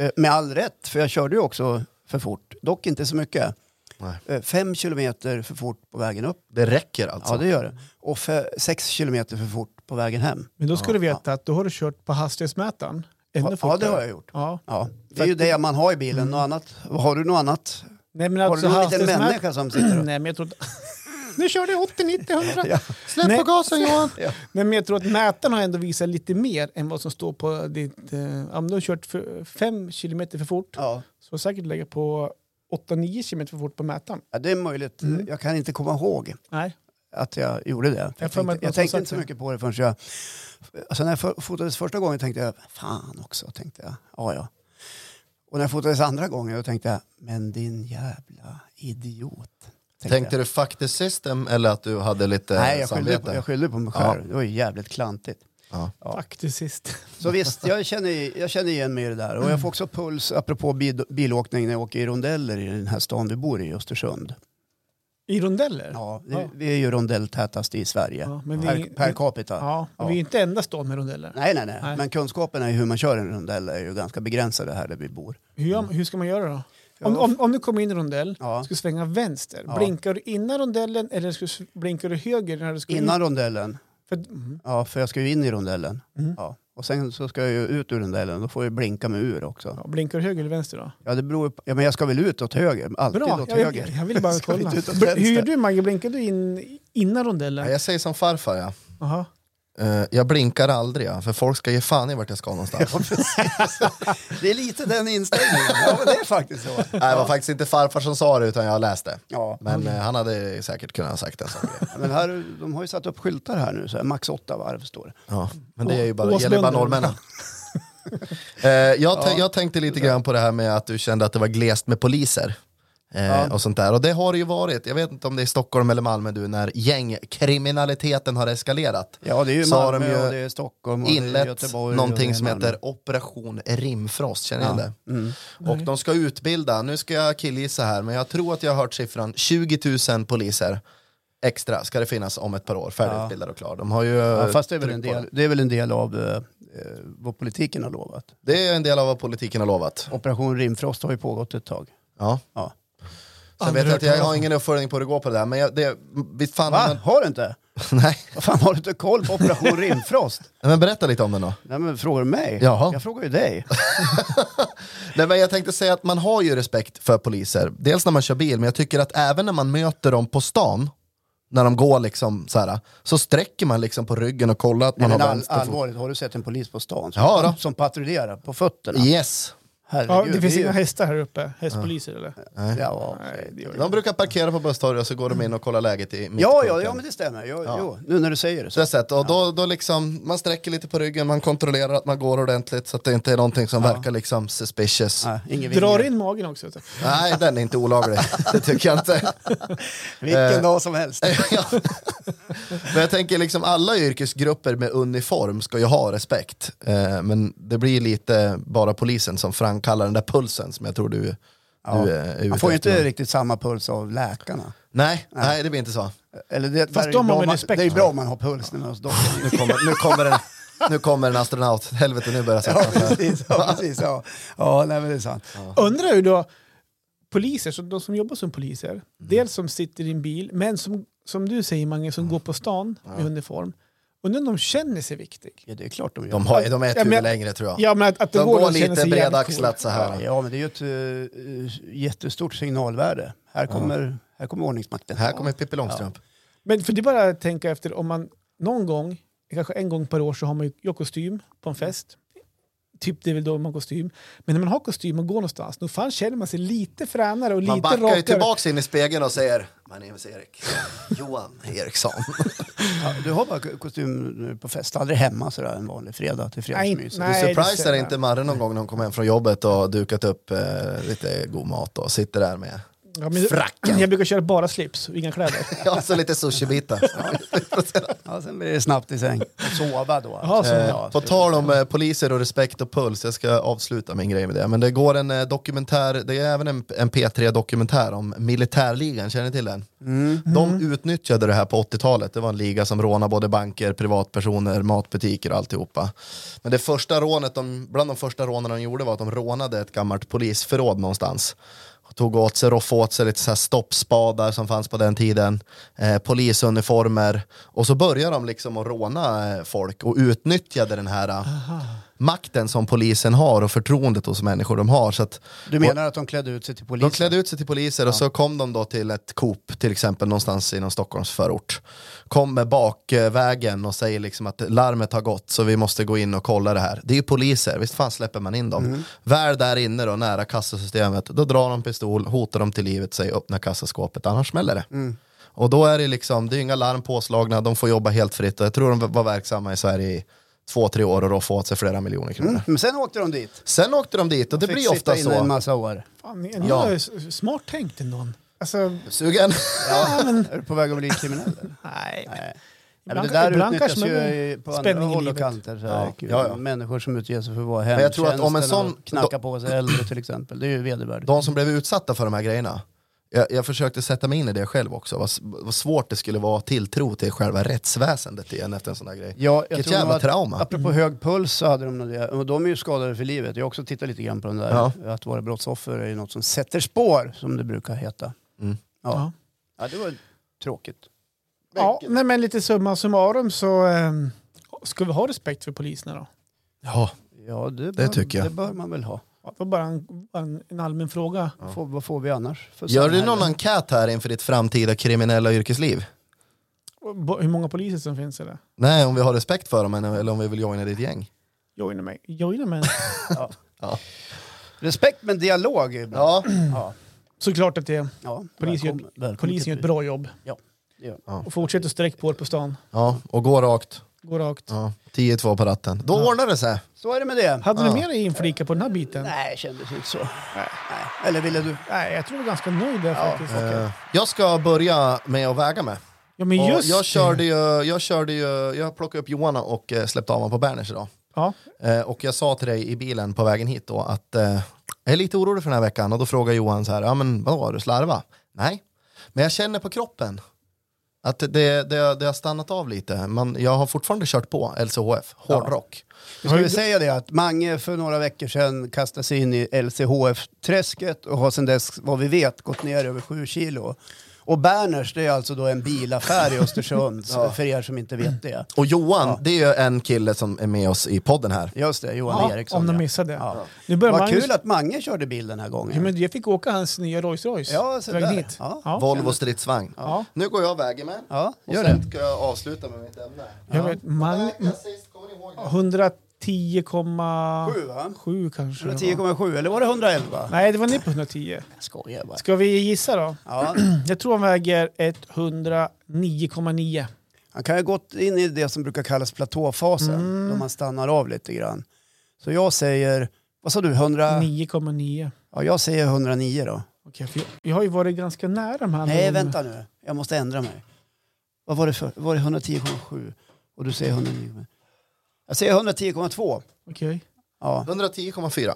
Eh, Med all rätt, för jag körde ju också för fort. Dock inte så mycket. Nej. Eh, Fem kilometer för fort på vägen upp. Det räcker alltså? Ja, det gör det. Och för sex kilometer för fort på vägen hem. Men då ska Ja, du veta att då har du kört på hastighetsmätaren. Ännu Ja, ja, fortare. det har jag gjort. Ja. Ja, det är ju det man har i bilen. Något annat. Har du något annat? Nej, men Har alltså du någon liten människa som sitter och... Nej, men jag tror. Nu kör det 80, 90, 100. Ja. Släpp Nej. på gasen Johan! Ja. Men jag tror att mätaren har ändå visat lite mer än vad som står på ditt... Eh, om du har kört för 5 kilometer för fort Ja. så har du säkert lägga på 8-9 kilometer för fort på mätaren. ja, det är möjligt. Mm. Jag kan inte komma ihåg. Nej. att jag gjorde det. Jag tänkte, jag tänkte inte så mycket på det förrän jag... Alltså när jag fo- fotades första gången tänkte jag, fan också, tänkte jag. Ja, ja. Och när jag fotades andra gången då tänkte jag, men din jävla idiot. Tänkte du fuck the system eller att du hade lite Nej, jag skyllde, på, jag skyllde på mig Ja. själv. Det var ju jävligt klantigt. Ja. Ja. Faktiskt sist. Så visst, jag känner, jag känner igen mig i det där. Och jag får också puls, apropå bil, bilåkning, när jag åker i rondeller i den här stan vi bor i, Östersund. I rondeller? Ja, det, Ja. Vi är ju rondelltätast i Sverige, Ja, men vi- per, per capita. Ja, men Ja. vi är inte enda stan med rondeller. Nej, nej, nej, Nej. Men kunskaperna i hur man kör en rondell är ju ganska begränsade här där vi bor. Hur, gör, hur ska man göra då? Om, om, om du kommer in i en rondell, Ja. ska svänga vänster, Ja. blinkar du innan rondellen eller ska, du- blinkar du höger när du ska Innan rondellen, För, mm. ja, för jag ska ju in i rondellen. Mm. Ja. Och sen så ska jag ju ut ur rondellen, då får jag blinka mig ur också. ja, blinkar du höger eller vänster då? Ja, det beror på, ja, men jag ska väl ut åt höger, alltid Bra, åt jag, höger. jag, jag ville bara kolla. Hur gör du Maggie? Blinkar du in innan rondellen? Ja, jag säger som farfar ja. Aha. Eh, jag blinkar aldrig ja, för folk ska ge fan i vart jag ska någonstans. Det är lite den inställningen. Ja, det är faktiskt så. Nej, det var faktiskt inte farfar som sa det utan jag läste. Ja. Men eh, han hade säkert kunnat ha sagt. Ja, Men här, de har ju satt upp skyltar här nu, så här, max åtta varv står det. Ja, men det är ju bara, gäller bara norrmännen. Eh, jag, jag tänkte lite grann på det här med att du kände att det var glest med poliser. Eh, Ja. Och sånt där. Och det har det ju varit, jag vet inte om det är Stockholm eller Malmö du, när gängkriminaliteten har eskalerat. Ja, det är ju Så har de Malmö ju och det är Stockholm och det är Inlett Göteborg. någonting som heter Operation Rimfrost, känner Ja. igen det? Mm. Och de ska utbilda, nu ska jag killgissa här, men jag tror att jag har hört siffran 20 000 poliser extra ska det finnas om ett par år, färdigutbildade och klara. De har ju Ja, fast det är, väl en del, det är väl en del av eh, vad politiken har lovat. det. det är en del av vad politiken har lovat. Operation Rimfrost har ju pågått ett tag. Ja. Ja. Sen vet jag att jag har ingen uppföljning på hur det går på det där, men jag, det, visst fan, Va? men, Har du inte? nej. Vad fan har du inte koll på Operation Rimfrost? men berätta lite om den då. Nej men frågar du mig? Jaha. Jag frågar ju dig. Nej, men jag tänkte säga att man har ju respekt för poliser, dels när man kör bil, men jag tycker att även när man möter dem på stan, när de går liksom så här, så sträcker man liksom på ryggen och kollar att man Nej, har all, vänster allvarligt, har du sett en polis på stan som, Ja, som patrullerar på fötterna? Yes. Herregud, Ja, det finns är ju- inga hästar här uppe, hästpoliser eller? Ja, Nej, det gör det De brukar parkera på busstorget och så går de in och kollar läget i ja, ja, ja, men det stämmer. Jo, jo, nu när du säger det. Så har sett, och då, då liksom, man sträcker lite på ryggen, man kontrollerar att man går ordentligt så att det inte är någonting som verkar liksom suspicious. Nej. Nej, ingen Drar in magen också. du. den är inte olaglig, det tycker jag inte. Vilken Eh. dag som helst. ja. Men jag tänker liksom alla yrkesgrupper med uniform ska ju ha respekt. Eh, men det blir lite bara polisen som framkallar den där pulsen som jag tror du, Ja. du är ute Man får ju inte riktigt samma puls av läkarna. Nej, nej, det blir inte så. Eller det, Fast de har bra väl man, respekt Det är bra om man har puls när man hos doktorn. Nu kommer, nu kommer, en, nu kommer en astronaut, helvete nu börjar jag Ja, sätta sig. precis. Ja, precis ja. ja nej, men det är sant. Undrar ju då, poliser, så de som jobbar som poliser, dels som sitter i en bil, men som, som du säger Mange, som går på stan med uniform. Undrar om de känner sig viktig? Ja, det är klart de gör. De, har, de är ett Ja, huvud längre tror jag. Ja, men att, att det De går, går lite bredaxlat så här. Ja, men det är ju ett uh, jättestort signalvärde. Här kommer, här kommer ordningsmakten. Här kommer Pippi Långstrump. Men för det är bara att tänka efter om man någon gång, kanske en gång per år så har man ju ju kostym på en fest. Typ det är väl då man har kostym. Men när man har kostym och går någonstans, då fan känner man sig lite fränare och Man lite backar ju rakare. tillbaks in i spegeln och säger My name is Erik. Johan Eriksson. Ja, du har bara kostym nu på fest, aldrig hemma sådär en vanlig fredag till fredagsmys. nej. Du det surprisar inte Marre någon gång när hon kommer hem från jobbet och dukat upp eh, lite god mat och sitter där med Ja, men, fracken. Jag brukar köra bara slips och inga kläder. ja, så lite sushibitar. Ja, sen blir det snabbt i säng. Och sova då. Jaha, så- Eh, Ja, på så- tal om eh, poliser och respekt och puls, jag ska avsluta min grej med det. Men det går en eh, dokumentär, det är även en, en P3-dokumentär om militärligan, känner ni till den? Mm. De utnyttjade det här på 80-talet, det var en liga som rånade både banker, privatpersoner, matbutiker och alltihopa. Men det första rånet, de, bland de första rånen de gjorde var att de rånade ett gammalt polisförråd någonstans. Tog åt sig, roffade åt sig lite så här stoppspadar som fanns på den tiden, eh, polisuniformer. Och så började de liksom att råna eh, folk och utnyttjade den här eh, Aha makten som polisen har och förtroendet hos människor de har. Så att Du menar att de klädde ut sig till polisen? de klädde ut sig till poliser och så kom de då till ett Coop till exempel någonstans i någon Stockholms förort. Kommer bakvägen och säger liksom att larmet har gått så vi måste gå in och kolla det här. Det är ju poliser, visst fan släpper man in dem. Mm. Väl där inne då nära kassasystemet, då drar de pistol, hotar dem till livet, säger öppna kassaskåpet, annars smäller det. Mm. Och då är det liksom, det är inga larm påslagna, de får jobba helt fritt och jag tror de var verksamma i Sverige i två, tre år och då få åt sig flera miljoner kronor. Mm. Men sen åkte de dit. Sen åkte de dit och det Fick blir ofta inne en så. massa år. Fan, ni, Ja. smart tänkt ändå. Alltså, Sugen? Ja, Är du på väg att bli kriminell? nej. Nej. Ibland- men det där ibland utnyttjas ju på andra håll och kanter. Så Ja, här, ja, ja. Människor som utger sig för att vara Men jag tror att om en hemtjänsten sån- och knacka på sig äldre till exempel. Det är ju vedervärdigt. de som blev utsatta för de här grejerna, jag, jag försökte sätta mig in i det själv också, vad, vad svårt det skulle vara tilltro till själva rättsväsendet igen efter en sån här grej. Ja, jag Vilket jävla att, trauma. Apropå hög puls så hade de nog det. Och de är ju skadade för livet. Jag har också tittat lite grann på den där. Ja. Att vara brottsoffer är något som sätter spår, som det brukar heta. Mm. Ja. Ja. ja, det var tråkigt. Ja, nej, men lite summa summarum så ehm, ska vi ha respekt för poliserna då? Ja, Ja, det, bör, tycker jag. Det bör man väl ha. Ja, Det var bara en, en, en allmän fråga. Får, vad får vi annars? För Gör du någon enkät här inför ditt framtida kriminella yrkesliv? Bo- Hur många poliser som finns eller? Nej, om vi har respekt för dem eller om vi vill joina ditt gäng. Joina mig. Joina mig. Ja. Ja. Respekt men dialog är bra. Ja, Ja. Såklart att det, Ja, Polisen gör- välkommen- till gör ett bra jobb. Ja, gör. Och fortsätt att sträcka på er på stan. ja, och gå rakt. Gå rakt. Ja, 10-2 på ratten. Då ordnar det sig. Så är det med det. Hade du mer inflika på den här biten? Nej. Nej, kändes inte så. Nej. Eller ville du? jag tror jag var ganska nöjd där faktiskt. Eh, Jag ska börja med att väga mig. Ja men Och just jag, körde ju, jag körde ju, jag plockade upp Johanna och eh, släppte av honom på Berners idag. Ja. Eh, och jag sa till dig i bilen på vägen hit då att eh, jag är lite orolig för den här veckan och då frågar Johan så här, ja men vadå, har du slarva? Nej, men jag känner på kroppen att det, det, det har stannat av lite. Man, jag har fortfarande kört på LCHF, hårdrock. Vi ska vi säga det att Mange för några veckor sedan kastade sig in i LCHF-träsket och har sedan dess, vad vi vet, gått ner över sju kilo. Och Berners, det är alltså då en bilaffär i Östersund, för er som inte vet det. Och Johan, Ja. det är ju en kille som är med oss i podden här. Just det, Johan Ja, Eriksson. om de ja. missade det. Ja. Nu börjar Vad Magnus... kul att Mange körde bil den här gången. Ja, men jag fick åka hans nya Rolls Royce. Ja, så Vägen där. hit. Ja. Ja. Volvo stridsvagn. Ja. Nu går jag och väger mig. Ja, Och gör sen det. ska jag avsluta med mitt ämne. Jag vet, Mag... Väga sist, kommer ni ihåg det? 110,7 Sju va? kanske. det var. 110,7 eller var det 111? Nej, det var ner på 110. Jag skojar bara. Ska vi gissa då? Ja, Jag tror han väger 109,9. han kan ha gått in i det som brukar kallas platåfasen, Mm. då man stannar av lite grann. Så jag säger, vad sa du, 100? 9,9. Ja, jag säger 109 då. Okej, för jag, jag har ju varit ganska nära de här. Nej, vänta nu. Jag måste ändra mig. Vad var det för? Var det 110,7? Och du säger 109? Jag säger 110,2. Okej. Ja. 110,4.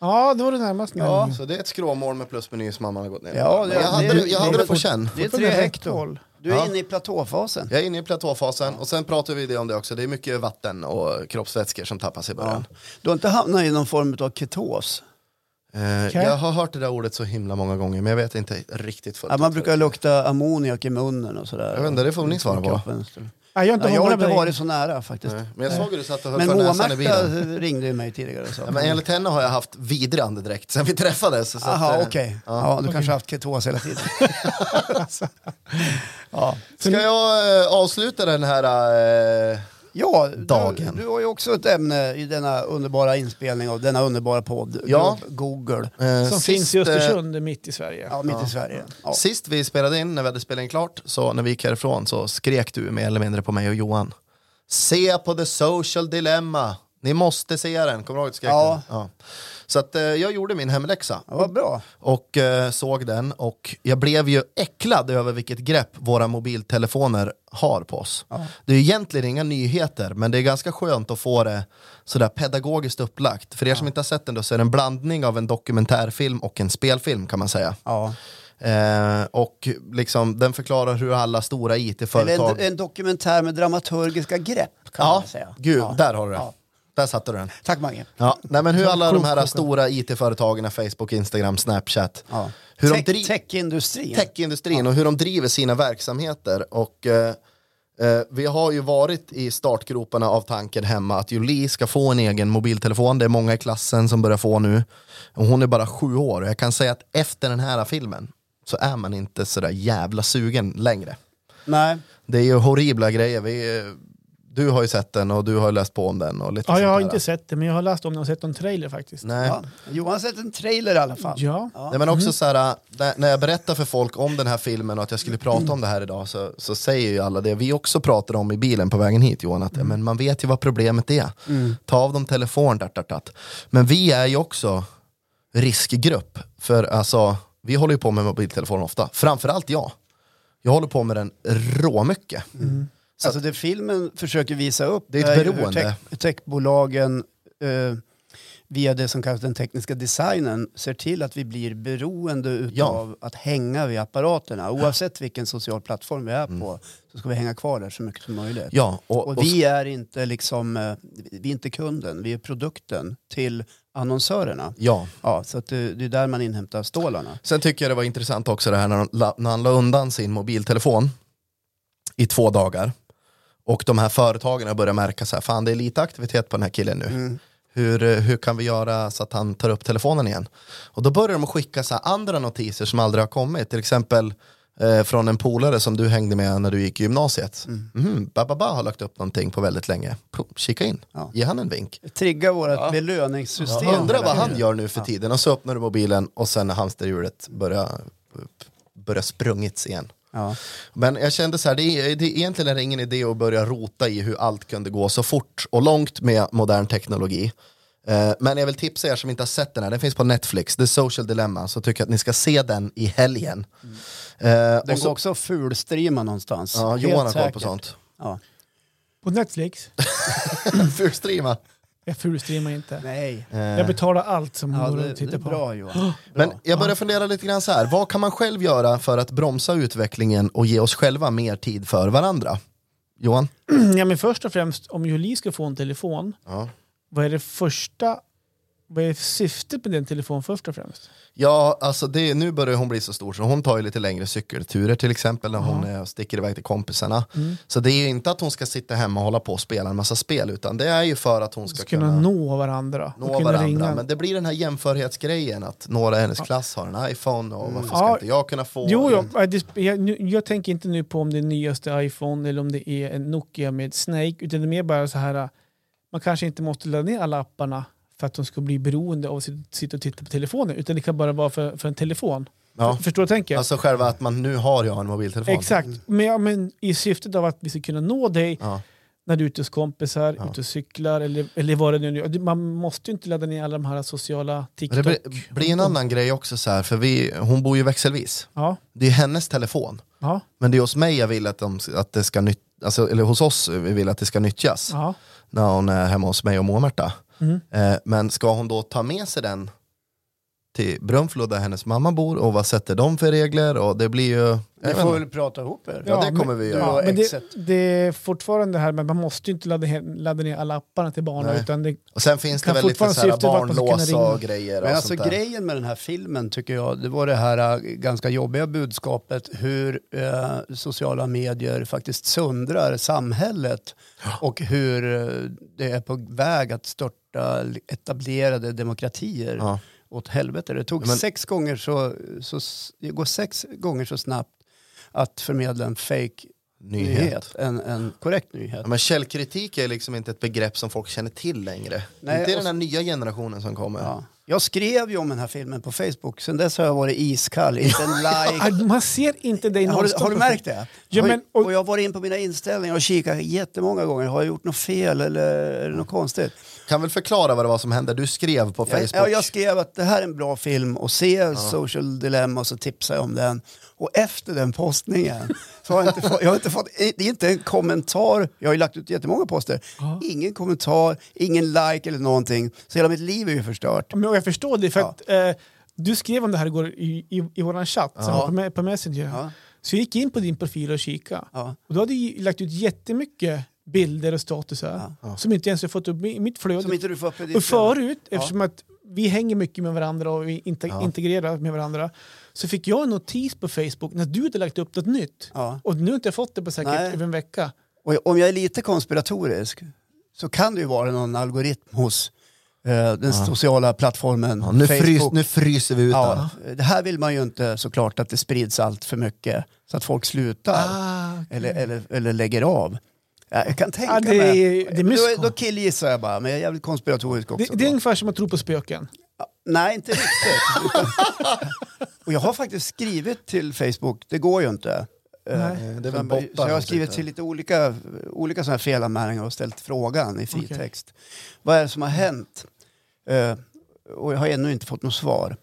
Ja, det var det närmaste. Ja. Så det är ett skråmål med plus som mamman har gått ner. Ja, det- Men jag hade det- det, jag hade det- det på känn. Det är tre hekto. Du är Ja. inne i platåfasen. Jag är inne i platåfasen och sen pratar vi det om det också. Det är mycket vatten och kroppsvätskor som tappas i början. Du har inte hamnat i någon form av ketos? Eh, Okej. Jag har hört det där ordet så himla många gånger men jag vet inte riktigt fullt Ja, man ut. brukar lukta ammoniak i munnen och sådär. Jag vet inte, det får ni svara på. Kroppen. Nej, jag har inte Ja, jag har inte varit så nära faktiskt. Nej, Men jag såg hur du satt och höll Men för näsan i bilen. ringde ju mig tidigare och sa. Ja, men enligt henne har jag haft vidrig andedräkt sen vi träffades. Så Jaha, eh, okej. Ja, du kanske har haft ketos hela tiden. ja, Ska jag eh, avsluta den här... Eh, ja Dagen. Du, du har ju också ett ämne i denna underbara inspelning av denna underbara podd. Ja. Google. eh, Som sist, finns i eh, Östersund, mitt i Sverige. Ja, mitt i Sverige. Ja. Sist vi spelade in, när vi hade spelat in klart, så när vi gick härifrån så skrek du mer eller mindre på mig och Johan. Se på the social dilemma. Ni måste se den. Kommer du ihåg att skrek Ja. ja. Så att, eh, jag gjorde min hemläxa. Ja, vad bra. och eh, såg den och jag blev ju äcklad över vilket grepp våra mobiltelefoner har på oss. Det är egentligen inga nyheter men det är ganska skönt att få det sådär pedagogiskt upplagt. För er som inte har sett den då så är det en blandning av en dokumentärfilm och en spelfilm kan man säga. Ja. Eh, och liksom, den förklarar hur alla stora it-företag... en, en dokumentär med dramaturgiska grepp kan ja, man säga. gud, Ja. där har du den. Ja. Där satte du den. Tack Mange. Ja, nej, men hur alla de här stora it-företagen, Facebook, Instagram, Snapchat, Ja. hur de Tech- dri- Techindustrin. techindustrin och hur de driver sina verksamheter. Och, eh, eh, vi har ju varit i startgroparna av tanken hemma att Julie ska få en egen mobiltelefon. Det är många i klassen som börjar få nu. Och hon är bara sju år och jag kan säga att efter den här filmen så är man inte sådär jävla sugen längre. Nej. Det är ju horribla grejer. Vi, eh, du har ju sett den och du har läst på om den. Och lite Ja, jag har där. inte sett det, men jag har läst om den och sett en trailer faktiskt. Nej. Ja. Johan har sett en trailer i alla fall. Ja. Nej, men också så här, när, jag berättar för folk om den här filmen och att jag skulle prata om det här idag så, så säger ju alla det vi också pratar om i bilen på vägen hit Johan, att men man vet ju vad problemet är. Ta av dem telefon, dat, dat, dat. Men vi är ju också riskgrupp, för alltså, vi håller ju på med mobiltelefon ofta, framförallt jag. Jag håller på med den råmycket. Så Alltså det filmen försöker visa upp Det är ett hur beroende. Tech, techbolagen eh, via det som kallas den tekniska designen ser till att vi blir beroende utav att hänga vid apparaterna. Oavsett vilken social plattform vi är på så ska vi hänga kvar där så mycket som möjligt. Mm. Ja, och, Och och, vi är inte liksom, eh, vi är inte kunden, vi är produkten till annonsörerna. ja. Ja, så det, det är där man inhämtar stålarna. Sen tycker jag det var intressant också det här när, de när han la undan sin mobiltelefon i två dagar. Och de här företagen börjar märka så här, fan det är lite aktivitet på den här killen nu. Hur, eh, hur kan vi göra så att han tar upp telefonen igen? Och då börjar de skicka så här andra notiser som aldrig har kommit. Till exempel eh, från en polare som du hängde med när du gick i gymnasiet. Mhm, Bababa har lagt upp någonting på väldigt länge. Puh, Kika in, Ja. ge han en vink. Trigga vårt belöningssystem. Jag undrar vad han gör nu för tiden. Och så öppnar du mobilen och sen när hamsterhjulet börjar, börjar sprungits igen. Ja. Men jag kände så här, det är, det är egentligen är det ingen idé att börja rota i hur allt kunde gå så fort och långt med modern teknologi. Eh, men jag vill tipsa er som inte har sett den här, den finns på Netflix, The Social Dilemma, så tycker jag att ni ska se den i helgen. Eh, Den och så, går också fulstreama någonstans. ja, Helt Johan har koll på sånt. Ja. På Netflix? Fulstreama. Jag fulstreamar inte. Nej. Jag betalar allt som Ja, går det, att det titta är på. bra Johan. Men Bra. jag börjar fundera lite grann så här, vad kan man själv göra för att bromsa utvecklingen och ge oss själva mer tid för varandra? Johan? Ja, men först och främst, om Julie ska få en telefon, Ja. vad är det första... Vad är syftet med den telefonen först och främst? Ja, alltså det, nu börjar hon bli så stor så hon tar ju lite längre cykelturer till exempel när hon eh, sticker iväg till kompisarna. Mm. Så det är ju inte att hon ska sitta hemma och hålla på och spela en massa spel utan det är ju för att hon ska Ska kunna nå varandra. nå kunna varandra. ringa. Men det blir den här jämförhetsgrejen att några i hennes klass har en iPhone och varför ska Ja. inte jag kunna få Jo, en? jo, det, jag, jag tänker inte nu på om det är nyaste iPhone eller om det är en Nokia med Snake, utan det är mer bara så här, man kanske inte måste ladda ner alla apparna för att de ska bli beroende av att sit- sitta och titta på telefonen, utan det kan bara vara för, för en telefon. Ja. För, förstår du tänker? Alltså själva att man nu har jag en mobiltelefon. Exakt, men, ja, men i syftet av att vi ska kunna nå dig Ja. när du är ute hos kompisar, Ja. ute och cyklar eller, eller vad det nu är. Man måste ju inte ladda ner alla de här sociala TikTok. det blir en annan grej också så här, för vi, hon bor ju växelvis. Ja, Det är hennes telefon. ja, Men det är hos mig jag vill att, de, att det ska nytt, alltså, eller hos oss vi vill att det ska nyttjas. ja. När hon är hemma hos mig och Moa-Märta. Mm. Eh, men ska hon då ta med sig den till Brunflo där hennes mamma bor och vad sätter de för regler? Och det blir ju... Ni får väl prata ihop er. Ja, det men- kommer vi Du göra. och men det, det är fortfarande det här med man måste ju inte ladda, ladda ner alla apparna till barnen. Nej. Utan det, Och sen finns det väl lite så här barnlås och grejer. Men och alltså grejen med den här filmen tycker jag, det var det här äh, ganska jobbiga budskapet hur eh, sociala medier faktiskt sundrar samhället och hur eh, det är på väg att störta etablerade demokratier Ja. Åt helvete. Det tog Men- sex gånger så, så, det går sex gånger så snabbt att förmedla en fake Nyhet. nyhet, en, en korrekt nyhet. Ja, men källkritik är liksom inte ett begrepp som folk känner till längre. Nej, inte och- den här nya generationen som kommer. Ja. Jag skrev ju om den här filmen på Facebook, sen dess har jag varit iskall, inte en like. Man ser inte dig Har du, har du märkt det? Ja, men- och- och jag har varit in på mina inställningar och kikat jättemånga gånger. Har jag gjort något fel eller är det något konstigt? Kan väl förklara vad det var som hände? Du skrev på Facebook. Jag, ja, jag skrev att det här är en bra film och se Social Dilemma och så tipsade jag om den. Och efter den postningen så har jag inte fått, jag har inte fått, det är inte en kommentar, jag har ju lagt ut jättemånga poster, Ja. ingen kommentar, ingen like eller någonting. Så hela mitt liv är ju förstört. Men jag förstår det, för Ja. att eh, du skrev om det här igår i, i, i vår chatt här på, på Messenger. Ja. Så jag gick in på din profil och kikade. Ja. Och du hade ju lagt ut jättemycket bilder och statusar som inte ens jag fått upp i mitt flöde. Som inte du får upp i ditt Och förut, Ja. eftersom att vi hänger mycket med varandra och vi inte Ja. integrerar med varandra, så fick jag en notis på Facebook när du hade lagt upp något nytt. Ja. Och nu har inte jag fått det på säkert Nej. över en vecka. Och om jag är lite konspiratorisk så kan det ju vara någon algoritm hos eh, den sociala plattformen Ja, nu, frys, Facebook. nu fryser vi ut ja, det här vill man ju inte såklart att det sprids allt för mycket så att folk slutar Ah, okej. eller, eller, eller lägger av. Ja, jag kan tänka Ja, det mig... är- det är då, då killgissar jag bara, men jag är jävligt konspiratorisk det, också. det är då. ungefär som att tro på spöken. Nej, inte riktigt. Och jag har faktiskt skrivit till Facebook, det går ju inte. Eh, Nej. Det är Så bottar jag har skrivit till lite olika, olika såna här felanmälningar och ställt frågan i fritext. Vad är det som har hänt? Eh, och jag har ännu inte fått något svar.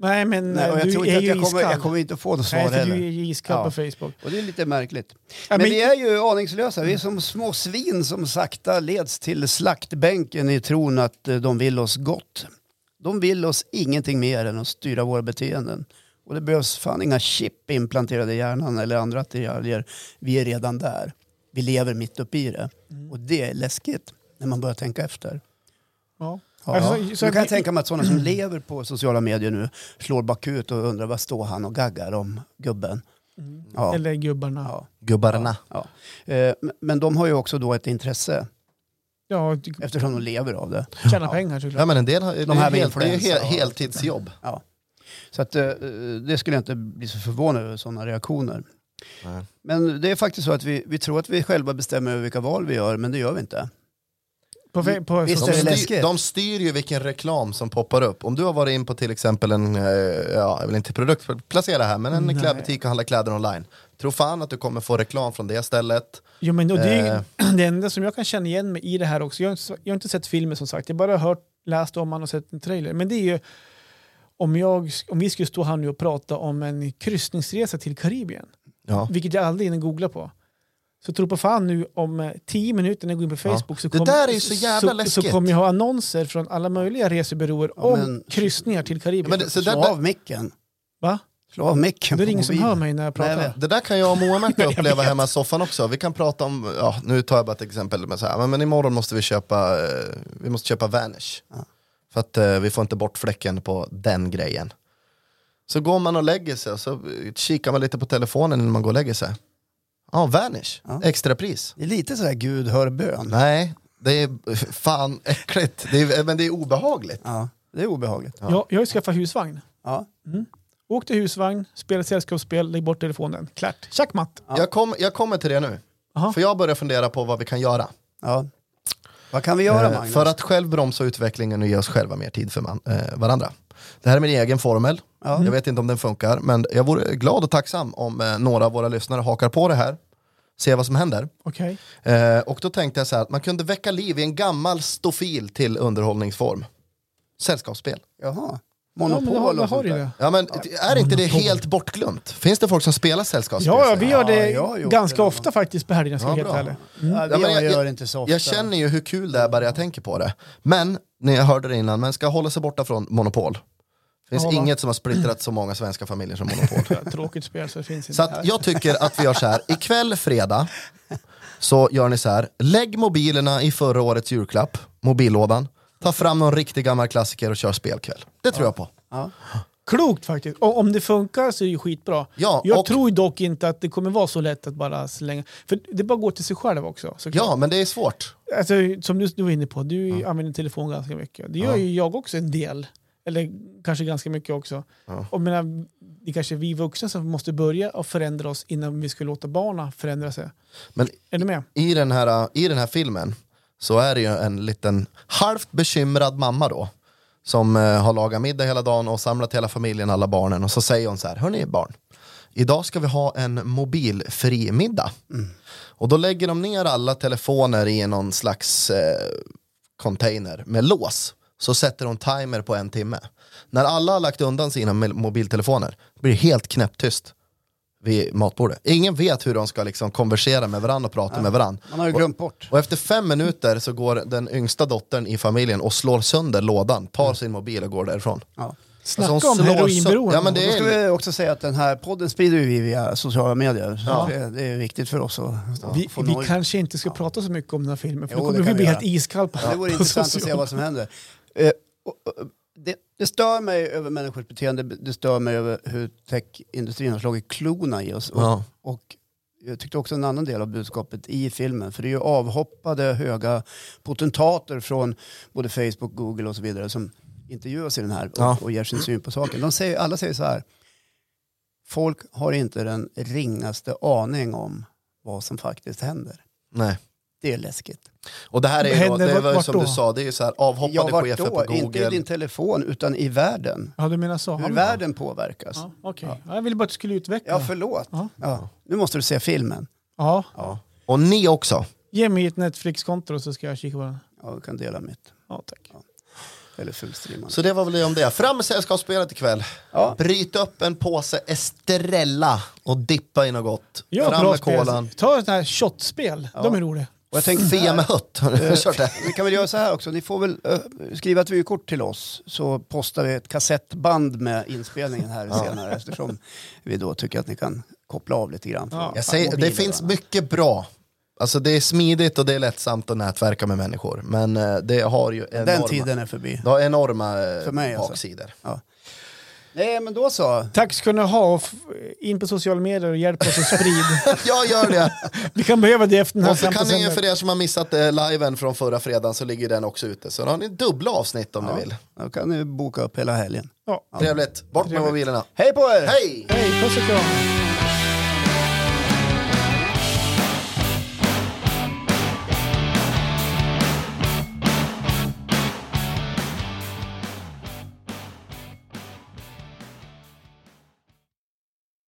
Nej, men Nej, jag du tror inte att jag kommer, jag kommer inte få något svar Nej, heller. du är ju iskall Ja. på Facebook. Och det är lite märkligt. Men, men- vi är ju aningslösa. Vi är som små svin som sakta leds till slaktbänken i tron att eh, de vill oss gott. De vill oss ingenting mer än att styra våra beteenden. Och det behövs fan inga chip implanterade i hjärnan eller andra attiraljer. Vi är redan där. Vi lever mitt uppe i det. Mm. Och det är läskigt när man börjar tänka efter. Ja. Ja. Alltså, så nu kan jag tänka mig att sådana som lever på sociala medier nu slår bakut och undrar vad står han och gaggar om gubben. Ja. Eller gubbarna. Ja. Gubbarna. Ja. Eh, men- de har ju också då ett intresse Ja, du eftersom de lever av det. tjänar Ja. pengar såklart. Ja, men en del har, det De här är, med helt, det är hel, heltidsjobb. Ja. Så att, eh, det skulle jag inte bli så förvånad över sådana reaktioner. Nej. Men det är faktiskt så att vi, vi tror att vi själva bestämmer över vilka val vi gör, men det gör vi inte. På, på, Visst De styr, de styr ju vilken reklam som poppar upp. Om du har varit in på till exempel en, eh, ja, jag vill inte produktplacera här, men en Nej. klädbutik och handla kläder online. Tro fan att du kommer få reklam från det stället. Jo, men, och det är Eh. ju det enda som jag kan känna igen mig i det här också. Jag har inte, jag har inte sett filmen som sagt, jag har bara hört, läst om man och sett en trailer. Men det är ju om, jag, om vi skulle stå här nu och prata om en kryssningsresa till Karibien, Ja. vilket jag aldrig hinner googla på. Så tro på fan nu om eh, tio minuter när jag går in på Facebook så, Det kom, så jävla så, så kommer jag ha annonser från alla möjliga resebyråer Ja, om men- kryssningar till Karibien. Men det, så Slå där, av micken. Va? Slå av micken Det är ingen som hör mig när jag pratar. Nej, det där kan jag och Jag uppleva hemma i soffan också. Vi kan prata om, ja, nu tar jag bara ett exempel, men, så här, men, men imorgon måste vi köpa, eh, vi måste köpa Vanish. Ja. För att eh, vi får inte bort fläcken på den grejen. Så går man och lägger sig och så kikar man lite på telefonen innan man går och lägger sig. Ja, Vanish, Ja. extrapris. Det är lite sådär Gud hör bön. Nej, det är fan äckligt, det är, men det är obehagligt. Ja, det är obehagligt. Ja. Jag, jag har ju skaffat husvagn. Ja. Åk till husvagn, spela sällskapsspel, lägg bort telefonen. Klart. Tjackmatt. Ja. Jag, kom, jag kommer till det nu, Aha. för jag börjar fundera på vad vi kan göra. Ja. Vad kan vi göra Eh, Magnus? För att själv bromsa utvecklingen och ge oss själva mer tid för man, eh, varandra. Det här är min egen formel. Ja. Jag vet inte om den funkar, men jag vore glad och tacksam om eh, några av våra lyssnare hakar på det här. Se vad som händer. Eh, och då tänkte jag så här att man kunde väcka liv i en gammal stofil till underhållningsform. Sällskapsspel. Jaha. Ja, men Monopol då har, och sånt du där. det. Ja, men är inte det helt bortglömt? Finns det folk som spelar sällskapsspel? Ja, ja, vi gör Ja, det gjort ganska det ofta faktiskt på helgerna ska Ja, jag helt. Ja, Ja, men jag- gör jag- inte så ofta. Jag känner ju hur kul det är bara jag tänker på det. Men, när jag hörde det innan, man ska hålla sig borta från Monopol. Det finns Ja, va? inget som har splittrat så många svenska familjer som Monopol. Tråkigt spel så det finns inte. Så att jag tycker att vi gör så här, ikväll fredag så gör ni så här, lägg mobilerna i förra årets julklapp, mobillådan, ta fram någon riktig gammal klassiker och kör spelkväll. Det tror jag på. Ja. Klokt faktiskt. Och om det funkar så är det ju skitbra. Ja, jag och- tror dock inte att det kommer vara så lätt att bara slänga. För det bara går till sig själv också. såklart. Ja, men det är svårt. Alltså, som du, du var inne på, du använder telefon ganska mycket. Det gör Ja. ju jag också en del. Eller kanske ganska mycket också. Ja. Och menar, det är kanske vi vuxna som måste börja och förändra oss innan vi ska låta barnen förändra sig. Men Är du med? i den, här, i den här filmen så är det ju en liten halvt bekymrad mamma då som eh, har lagat middag hela dagen och samlat hela familjen, alla barnen och så säger hon så här, hörni barn, idag ska vi ha en mobilfri middag. Och då lägger de ner alla telefoner i någon slags eh, container med lås. Så sätter de timer på en timme. När alla har lagt undan sina mobiltelefoner blir det helt knäpptyst vid matbordet. Ingen vet hur de ska liksom konversera med varandra och prata med varandra. Man har ju glömt bort. Och efter fem minuter så går den yngsta dottern i familjen och slår sönder lådan, tar sin mobil och går därifrån. Ja. Snacka Alltså, om heroinberoende. Ja, men det Då ska är, vi också säga att den här podden sprider vi via sociala medier. Ja. det, det är viktigt för oss att Vi, få vi nå- kanske inte ska prata så mycket om den här filmen, för Jo, då det kommer vi bli vi helt göra. iskall på Ja, det vore intressant att se vad som händer. Eh, och, och, det, det stör mig över människors beteende, det stör mig över hur techindustrin har slagit klorna i oss. Och, Ja. och jag tyckte också en annan del av budskapet i filmen, för det är ju avhoppade höga potentater från både Facebook, Google och så vidare som intervjuas i den här och, Ja. och ger sin syn på saken. De säger, alla säger så här, folk har inte den ringaste aning om vad som faktiskt händer. nej. Det är läskigt. Och det här är ju då, det var som då? du sa, det är ju så här Ja, avhoppade vart chefer då? på Inte i Google. din telefon, utan i världen. Ja, du menar så. Hur Ja, världen påverkas. Ja, okej. Ja. Ja, jag ville bara att du skulle utveckla. Ja, förlåt. Ja. Ja. Nu måste du se filmen. Ja. Ja. Och ni också. Ge mig ett Netflix-konto så ska jag kika på den. Ja, du kan dela mitt. Ja, tack. Eller fullstreama. Så det var väl det om det. Fram med sällskapsspelet ikväll. Ja. Bryt upp en påse Estrella och dippa i något gott. Ja, Fram bra med kolan. Ta ett här shotspel. De är roliga. Och jag tänkte Fia med hött. Har du kört det? Vi kan väl göra så här också. Ni får väl eh, skriva ett vykort till oss så postar vi ett kassettband med inspelningen här senare eftersom vi då tycker att ni kan koppla av lite grann. Ja. Jag säger, det finns mycket bra. Alltså det är smidigt och det är lättsamt att nätverka med människor. Men eh, det har ju enorma, Den tiden är förbi. det har enorma eh, För mig alltså. baksidor. Ja. Nej, men då så. Tack ska ni ha. In på sociala medier och hjälp oss att sprida. Jag gör det! Vi kan behöva det efter den här Och så kan ni för er som har missat eh, liven från förra fredagen så ligger den också ute. Så då har ni dubbla avsnitt om Ja. ni vill. Då kan ni boka upp hela helgen. Ja. Trevligt. Bort med Trevligt. mobilerna. Hej på er! Hej! Hej, puss och kram.